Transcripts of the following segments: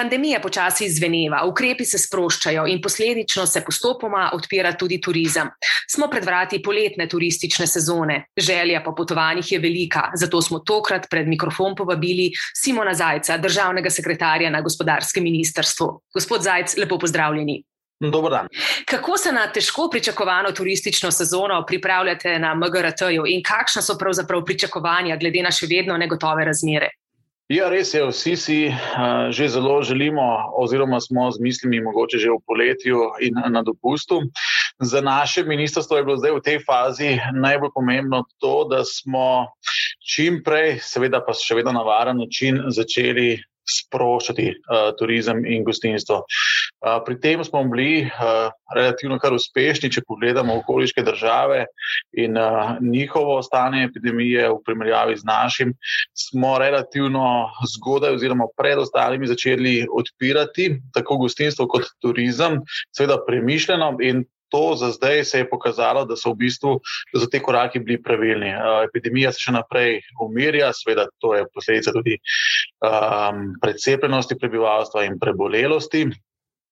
Pandemija počasi izveneva, ukrepi se sproščajo in posledično se postopoma odpira tudi turizem. Smo pred vrati poletne turistične sezone, želja po potovanjih je velika, zato smo tokrat pred mikrofon povabili Simona Zajca, državnega sekretarja na gospodarskem ministrstvu. Gospod Zajc, lepo pozdravljeni. Dobro dan. Kako se na težko pričakovano turistično sezono pripravljate na MGRT-ju in kakšna so pravzaprav pričakovanja glede na še vedno negotove razmere? Ja, res je, vsi si uh, že zelo želimo, oziroma smo z mislimi, mogoče že v poletju in na dopustu. Za naše ministrstvo je bilo zdaj v tej fazi najbolj pomembno to, da smo čim prej, seveda pa še vedno na varen način, začeli sproščati uh, turizem in gostinstvo. Uh, pri tem smo bili relativno kar uspešni, če pogledamo okoliške države in njihovo stanje epidemije v primerjavi z našim, smo relativno zgodaj oziroma pred ostalimi začeli odpirati tako gostinstvo kot turizem, seveda premišljeno in to za zdaj se je pokazalo, da so v bistvu da so te koraki bili pravilni. Epidemija se še naprej umirja, seveda to je posledica tudi um, precepljenosti prebivalstva in prebolelosti.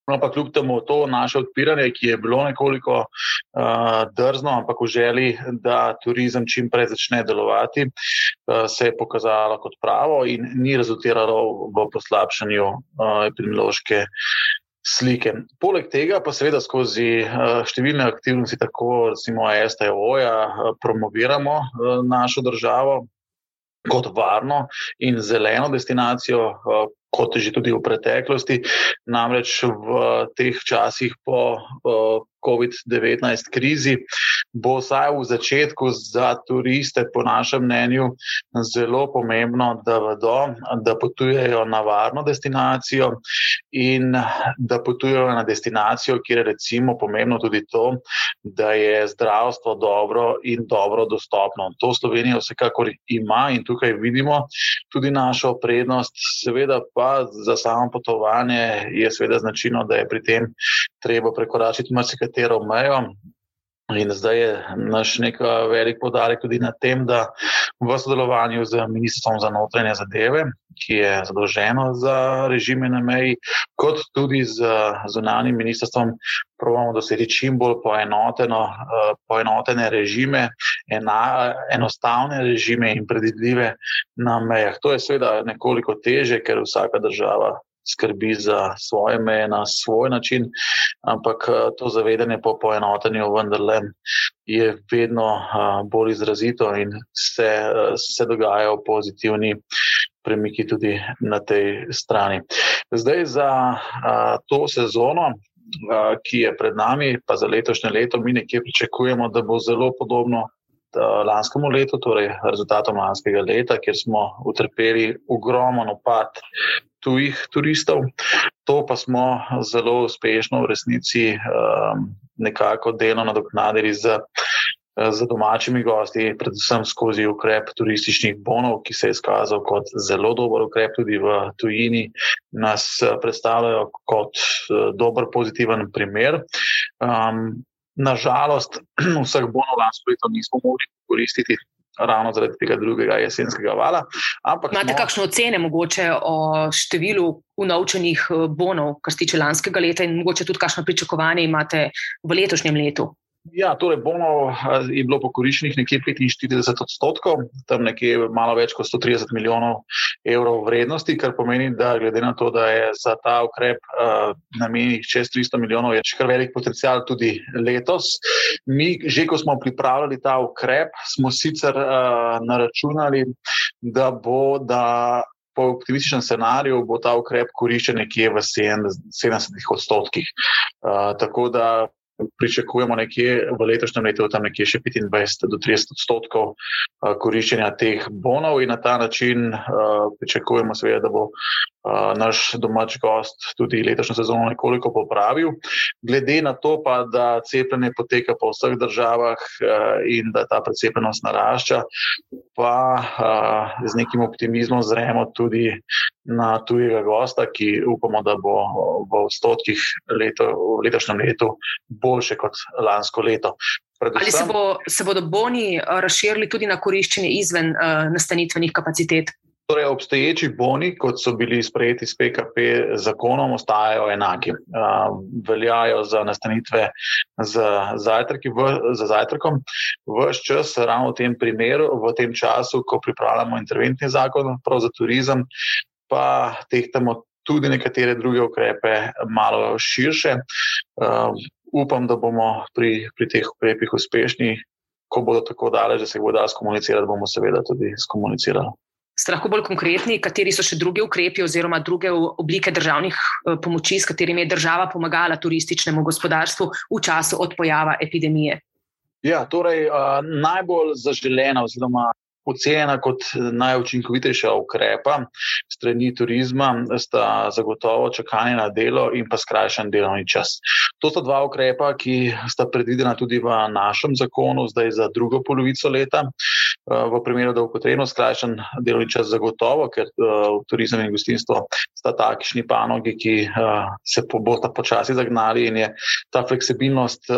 No, pa kljub temu to naše odpiranje, ki je bilo nekoliko uh, drzno, ampak v želji, da turizem čim prej začne delovati, uh, se je pokazalo kot pravo in ni rezultiralo v poslabšanju uh, epidemiološke slike. Poleg tega pa seveda skozi številne aktivnosti, tako recimo STO-ja, promoviramo našo državo kot varno in zeleno destinacijo, kot že tudi v preteklosti. Namreč v teh časih po uh, COVID-19 krizi bo vsaj v začetku za turiste, po našem mnenju, zelo pomembno, da vedo, da potujejo na varno destinacijo in da potujejo na destinacijo, kjer je recimo pomembno tudi to, da je zdravstvo dobro in dobro dostopno. To Slovenija vsekakor ima in tukaj vidimo tudi našo prednost. Seveda pa za samo potovanje je seveda značilno, da je pri tem treba prekoračiti marsikatero mejo. In zdaj je naš nek velik podarek tudi na tem, da v sodelovanju z Ministrstvom za notranje zadeve, ki je zadolženo za režime na meji, kot tudi z zunanjim ministrstvom, pravimo doseči čim bolj poenoteno, poenotene režime, ena, enostavne režime in predvidljive na mejah. To je seveda nekoliko teže, ker vsaka država skrbi za svoje meje na svoj način, ampak eh, to zavedanje po poenotenju vendarle je vedno eh, bolj izrazito in se, eh, se dogajajo pozitivni premiki tudi na tej strani. Zdaj za to sezono. Ki je pred nami, pa za letošnje leto, mi nekje pričakujemo, da bo zelo podobno lanskemu letu, torej rezultatom lanskega leta, kjer smo utrpeli ogromen opad tujih turistov. To pa smo zelo uspešno v resnici um, nekako delno nadoknadili z, z domačimi gosti, predvsem skozi ukrep turističnih bonov, ki se je izkazal kot zelo dober ukrep tudi v tujini, nas predstavljajo kot dober pozitiven primer. Um, Nažalost, vseh bonov lansko leto nismo mogli koristiti, ravno zaradi tega drugega jesenskega vala. Imate smo... kakšno ocene mogoče o številu unovčenih eh, bonov, kar se tiče lanskega leta, in mogoče tudi kakšno pričakovanje imate v letošnjem letu? Ja, torej bono je bilo pokoriščenih nekje 45 odstotkov, tam nekje malo več kot 130 milijonov evrov vrednosti, kar pomeni, da glede na to, da je za ta ukrep uh, namenjenih čez 300 milijonov, je še kar velik potencial tudi letos. Mi, že ko smo pripravljali ta ukrep, smo sicer uh, naračunali, da bo. Da Po optimističnem scenariju bo ta ukrep koriščen nekje v 70 odstotkih. Uh, tako da pričakujemo nekje v letošnjem letu tam nekje še 25 do 30 odstotkov koriščenja teh bonov in na ta način pričakujemo seveda, da bo naš domač gost tudi letošnjo sezono nekoliko popravil. Glede na to pa, da cepljenje poteka po vseh državah in da ta precepljenost narašča, pa z nekim optimizmom zremo tudi na tujega gosta, ki upamo, da bo v odstotkih leto, v letošnjem letu boljše kot lansko leto. Predvsem, Ali se, bo, se bodo boni razširili tudi na koriščenje izven uh, nastanitvenih kapacitet? Torej, obstoječi boni, kot so bili sprejeti s PKP zakonom, ostajajo enaki. Veljajo za nastanitve z zajtrki, v, za zajtrkom. Vse čas, ravno v tem primeru, v tem času, ko pripravljamo interventni zakon za turizem, pa tehtamo tudi nekatere druge ukrepe, malo širše. Upam, da bomo pri, pri teh ukrepih uspešni. Ko bodo tako daleč, da se jih bo dal skomunicirati, bomo seveda tudi skomunicirali. Ste lahko bolj konkretni, kateri so še drugi ukrepi oziroma druge oblike državnih eh, pomoči, s katerimi je država pomagala turističnemu gospodarstvu v času od pojava epidemije? Ja, torej, uh, najbolj zaželena oziroma ocenjena kot najučinkovitejša ukrepa strani turizma, sta zagotovo čakanje na delo in pa skrajšan delovni čas. To sta dva ukrepa, ki sta predvidena tudi v našem zakonu, zdaj za drugo polovico leta. V primeru, da bo potrebno skrajšan delovni čas, zagotovo, ker turizem in gostinstvo sta takšni panogi, ki se bosta počasi zagnali in je ta fleksibilnost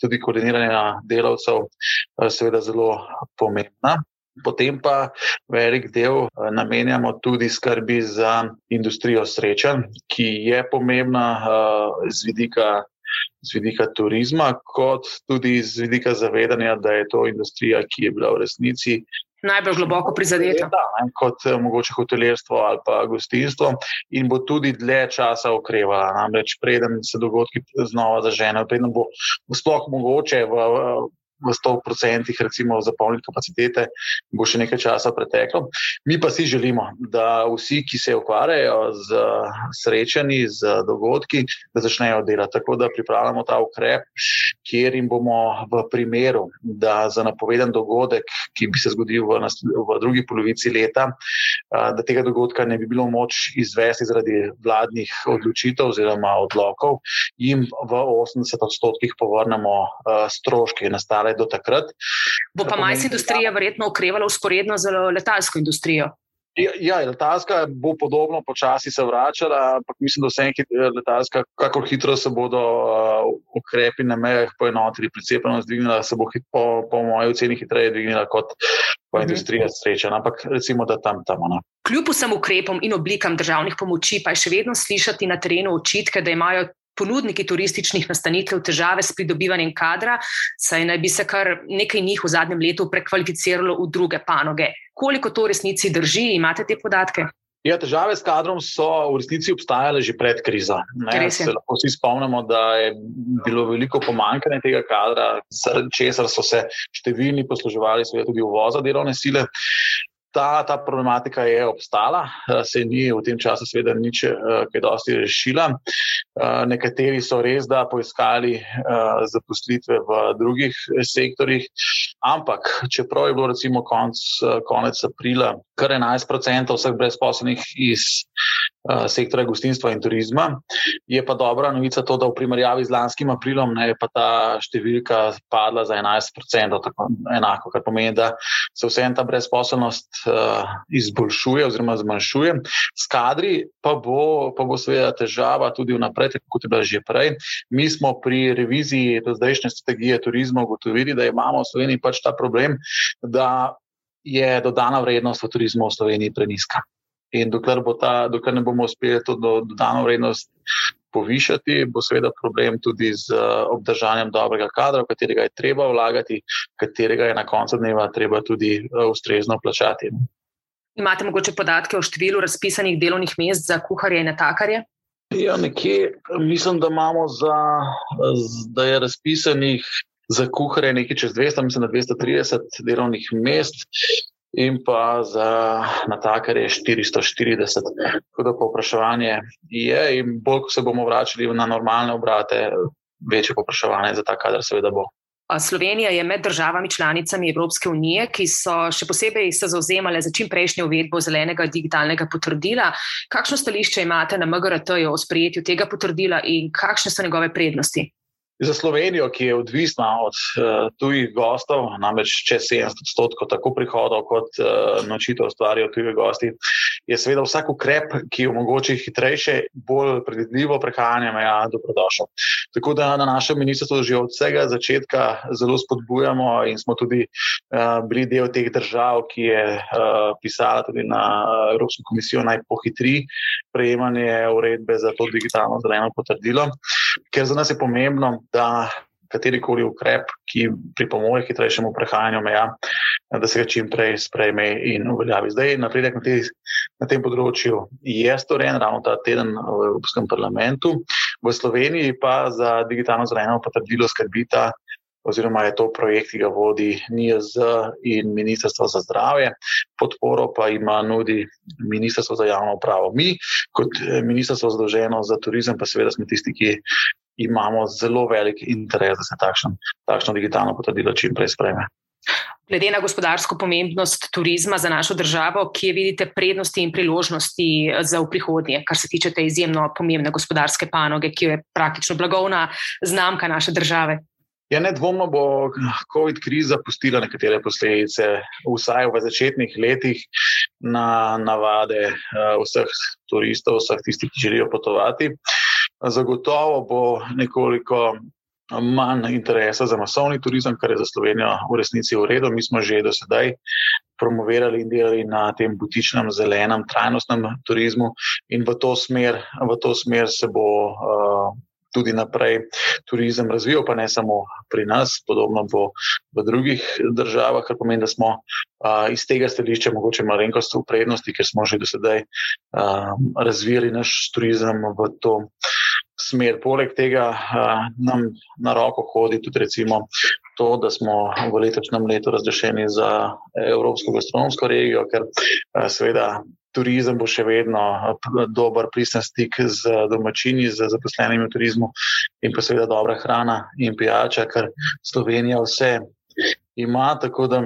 tudi koordiniranja delavcev seveda zelo pomembna. Potem pa velik del eh, namenjamo tudi skrbi za industrijo srečanj, ki je pomembna uh, z, vidika, z vidika turizma, kot tudi z vidika zavedanja, da je to industrija, ki je bila v resnici. Najbolj globoko prizadeta. Da, ne, kot eh, mogoče hotelirstvo ali pa gostinstvo, in bo tudi dlje časa okrevala. Namreč, preden se dogodki znova zaženejo, preden bo sploh mogoče v, v 100% recimo zapolniti kapacitete, bo še nekaj časa preteklo. Mi pa si želimo, da vsi, ki se ukvarjajo z srečanji, z dogodki, da začnejo delati. Tako da pripravljamo ta ukrep, kjer jim bomo v primeru, da za napovedan dogodek, ki bi se zgodil v, v drugi polovici leta, da tega dogodka ne bi bilo moč izvesti zaradi vladnih odločitev oziroma odlokov, jim v 80 odstotkih povrnemo stroške nastale do takrat. Bo pa majhna industrija verjetno okrevala usporedno z letalsko industrijo. Ja, ja, letalska bo podobno počasi se vračala, ampak mislim, da vse enkrat letalska, kako hitro se bodo uh, ukrepi na mejah poenotili, precepljenost dvignila, se bo hit, po, po mojem oceni hitreje dvignila kot pa mhm. industrija sreča. Ampak recimo, da tam tam. No. Kljub vsem ukrepom in oblikam državnih pomoči, pa je še vedno slišati na terenu očitke, da imajo ponudniki turističnih nastanitev težave s pridobivanjem kadra, saj naj bi se kar nekaj njih v zadnjem letu prekvalificiralo v druge panoge. Koliko to v resnici drži, imate te podatke? Ja, težave s kadrom so v resnici obstajale že pred krizo. Se lahko vsi spomnimo, da je bilo veliko pomankanja tega kadra, zaradi česar so se številni posluževali tudi uvoza delovne sile. Ta, ta problematika je obstala, eh, se ni v tem času, seveda, nič eh, kaj dosti rešila. Eh, nekateri so res da poiskali zaposlitve v drugih sektorjih, ampak čeprav je bilo recimo konc, konec aprila kar 11% vseh brezposobnih iz sektora gostinstva in turizma, je pa dobra novica to, da v primerjavi z lanskim aprilom ne, je pa ta številka padla za 11%, tako enako, kar pomeni, da se vseeno ta brezposobnost uh, izboljšuje oziroma zmanjšuje. S kadri pa bo, pa bo seveda težava tudi vnaprej, kot je bila že prej. Mi smo pri reviziji do zdajšnje strategije turizma ugotovili, da imamo v Sloveniji pač ta problem, da je dodana vrednost v turizmu v Sloveniji preniska. In dokler, bo ta, dokler ne bomo uspeli to dodano vrednost povišati, bo seveda problem tudi z obdržanjem dobrega kadra, v katerega je treba vlagati, katerega je na koncu dneva treba tudi eh, ustrezno plačati. Imate mogoče podatke o številu razpisanih delovnih mest za kuharje in natakarje? Ja, nekje mislim, da imamo za, da je razpisanih za kuharje nekaj čez 200, mislim, da 230 delovnih mest in pa za natakarje 440. Tako da povpraševanje je in bolj, ko se bomo vračali na normalne obrate, večje popraševanje za ta kader, seveda bo. Slovenija je med državami članicami Evropske unije, ki so še posebej se zauzemale za čim prejšnjo uvedbo zelenega digitalnega potrdila. Kakšno stališče imate na MGRT-ju o sprejetju tega potrdila in kakšne so njegove prednosti? Za Slovenijo, ki je odvisna od uh, tujih gostov, namreč čez 70 odstotkov tako prihodov kot uh, nočitev ustvarijo tuji gosti, je seveda vsak ukrep, ki omogoči hitrejše, bolj predvidljivo prehajanje meja, dobrodošel. Tako da na našem ministrstvu že od vsega začetka zelo spodbujamo in smo tudi uh, bili del teh držav, ki je uh, pisala tudi na Evropsko komisijo naj pohitri prejemanje uredbe za to digitalno zeleno potrdilo, ker za nas je pomembno da katerikoli ukrep, ki pripomore k hitrejšemu prehajanju meja, da se ga čim prej sprejme in uveljavi. Zdaj, napredek na, te, na tem področju je storjen ravno ta teden v Evropskem parlamentu, v Sloveniji pa za digitalno zeleno potrdilo skrbita. Oziroma, je to projekt, ki ga vodi NIJZ in Ministrstvo za zdravje, podporo pa ima nudi Ministrstvo za javno upravo. Mi, kot ministrstvo zadolženo za turizem, pa seveda smo tisti, ki imamo zelo velik interes, da se takšno, takšno digitalno potrdilo čim prej sprejme. Glede na gospodarsko pomembnost turizma za našo državo, kje vidite prednosti in priložnosti za v prihodnje, kar se tiče te izjemno pomembne gospodarske panoge, ki je praktično blagovna znamka naše države? Ja, nedvomno bo COVID kriza pustila nekatere posledice, vsaj v začetnih letih, na navade uh, vseh turistov, vseh tistih, ki želijo potovati. Zagotovo bo nekoliko manj interesa za masovni turizem, kar je za Slovenijo v resnici v redu. Mi smo že do sedaj promovirali in delali na tem butičnem, zelenem, trajnostnem turizmu, in v to smer, v to smer se bo. Uh, Tudi naprej turizem razvijal, pa ne samo pri nas, podobno bo v drugih državah, kar pomeni, da smo uh, iz tega stališča mogoče malenkost v prednosti, ker smo že do sedaj uh, razvijali naš turizem v to smer. Poleg tega uh, nam na roko hodi tudi recimo to, da smo v letošnjem letu razrešeni za Evropsko gastronomsko regijo, ker uh, seveda. Turizem bo še vedno dober pristen stik z domačini, z zaposlenimi v turizmu in pa seveda dobra hrana in pijača, kar Slovenija vse ima. Tako da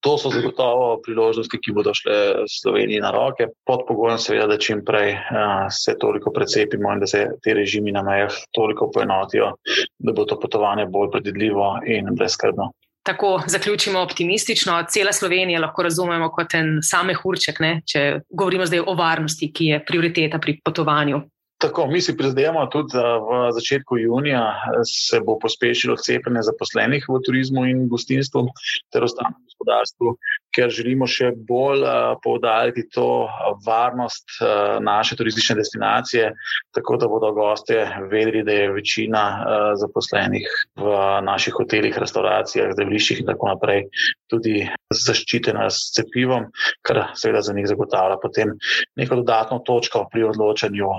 To so zagotovo priložnosti, ki bodo šle Sloveniji na roke, pod pogojem, seveda, da čim prej uh, se toliko precepimo in da se te režimi na mejah toliko poenotijo, da bo to potovanje bolj predvidljivo in brezkrbno. Tako zaključimo optimistično. Cela Slovenija lahko razumemo kot en same hurček, ne? če govorimo zdaj o varnosti, ki je prioriteta pri potovanju. Tako, mi si prizadevamo tudi, da v začetku junija se bo pospešilo cepljenje zaposlenih v turizmu in gostinstvu ter ostalem gospodarstvu, ker želimo še bolj uh, poudariti to varnost uh, naše turistične destinacije, tako da bodo gostje vedeli, da je večina uh, zaposlenih v naših hotelih, restauracijah, zdraviliščih in tako naprej tudi zaščitena s cepivom, kar seveda za njih zagotavlja potem neko dodatno točko pri odločanju.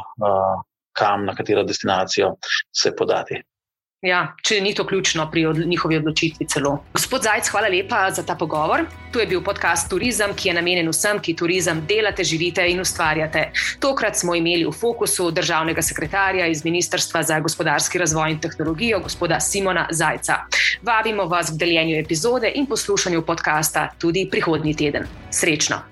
Kam, na katero destinacijo se podati. Ja, če ni to ključno pri od, njihovi odločitvi, celo. Gospod Zajc, hvala lepa za ta pogovor. Tu je bil podcast Turizem, ki je namenjen vsem, ki turizem delate, živite in ustvarjate. Tokrat smo imeli v fokusu državnega sekretarja iz Ministrstva za gospodarski razvoj in tehnologijo, gospoda Simona Zajca. Vabimo vas k deljenju epizode in poslušanju podcasta tudi prihodnji teden. Srečno!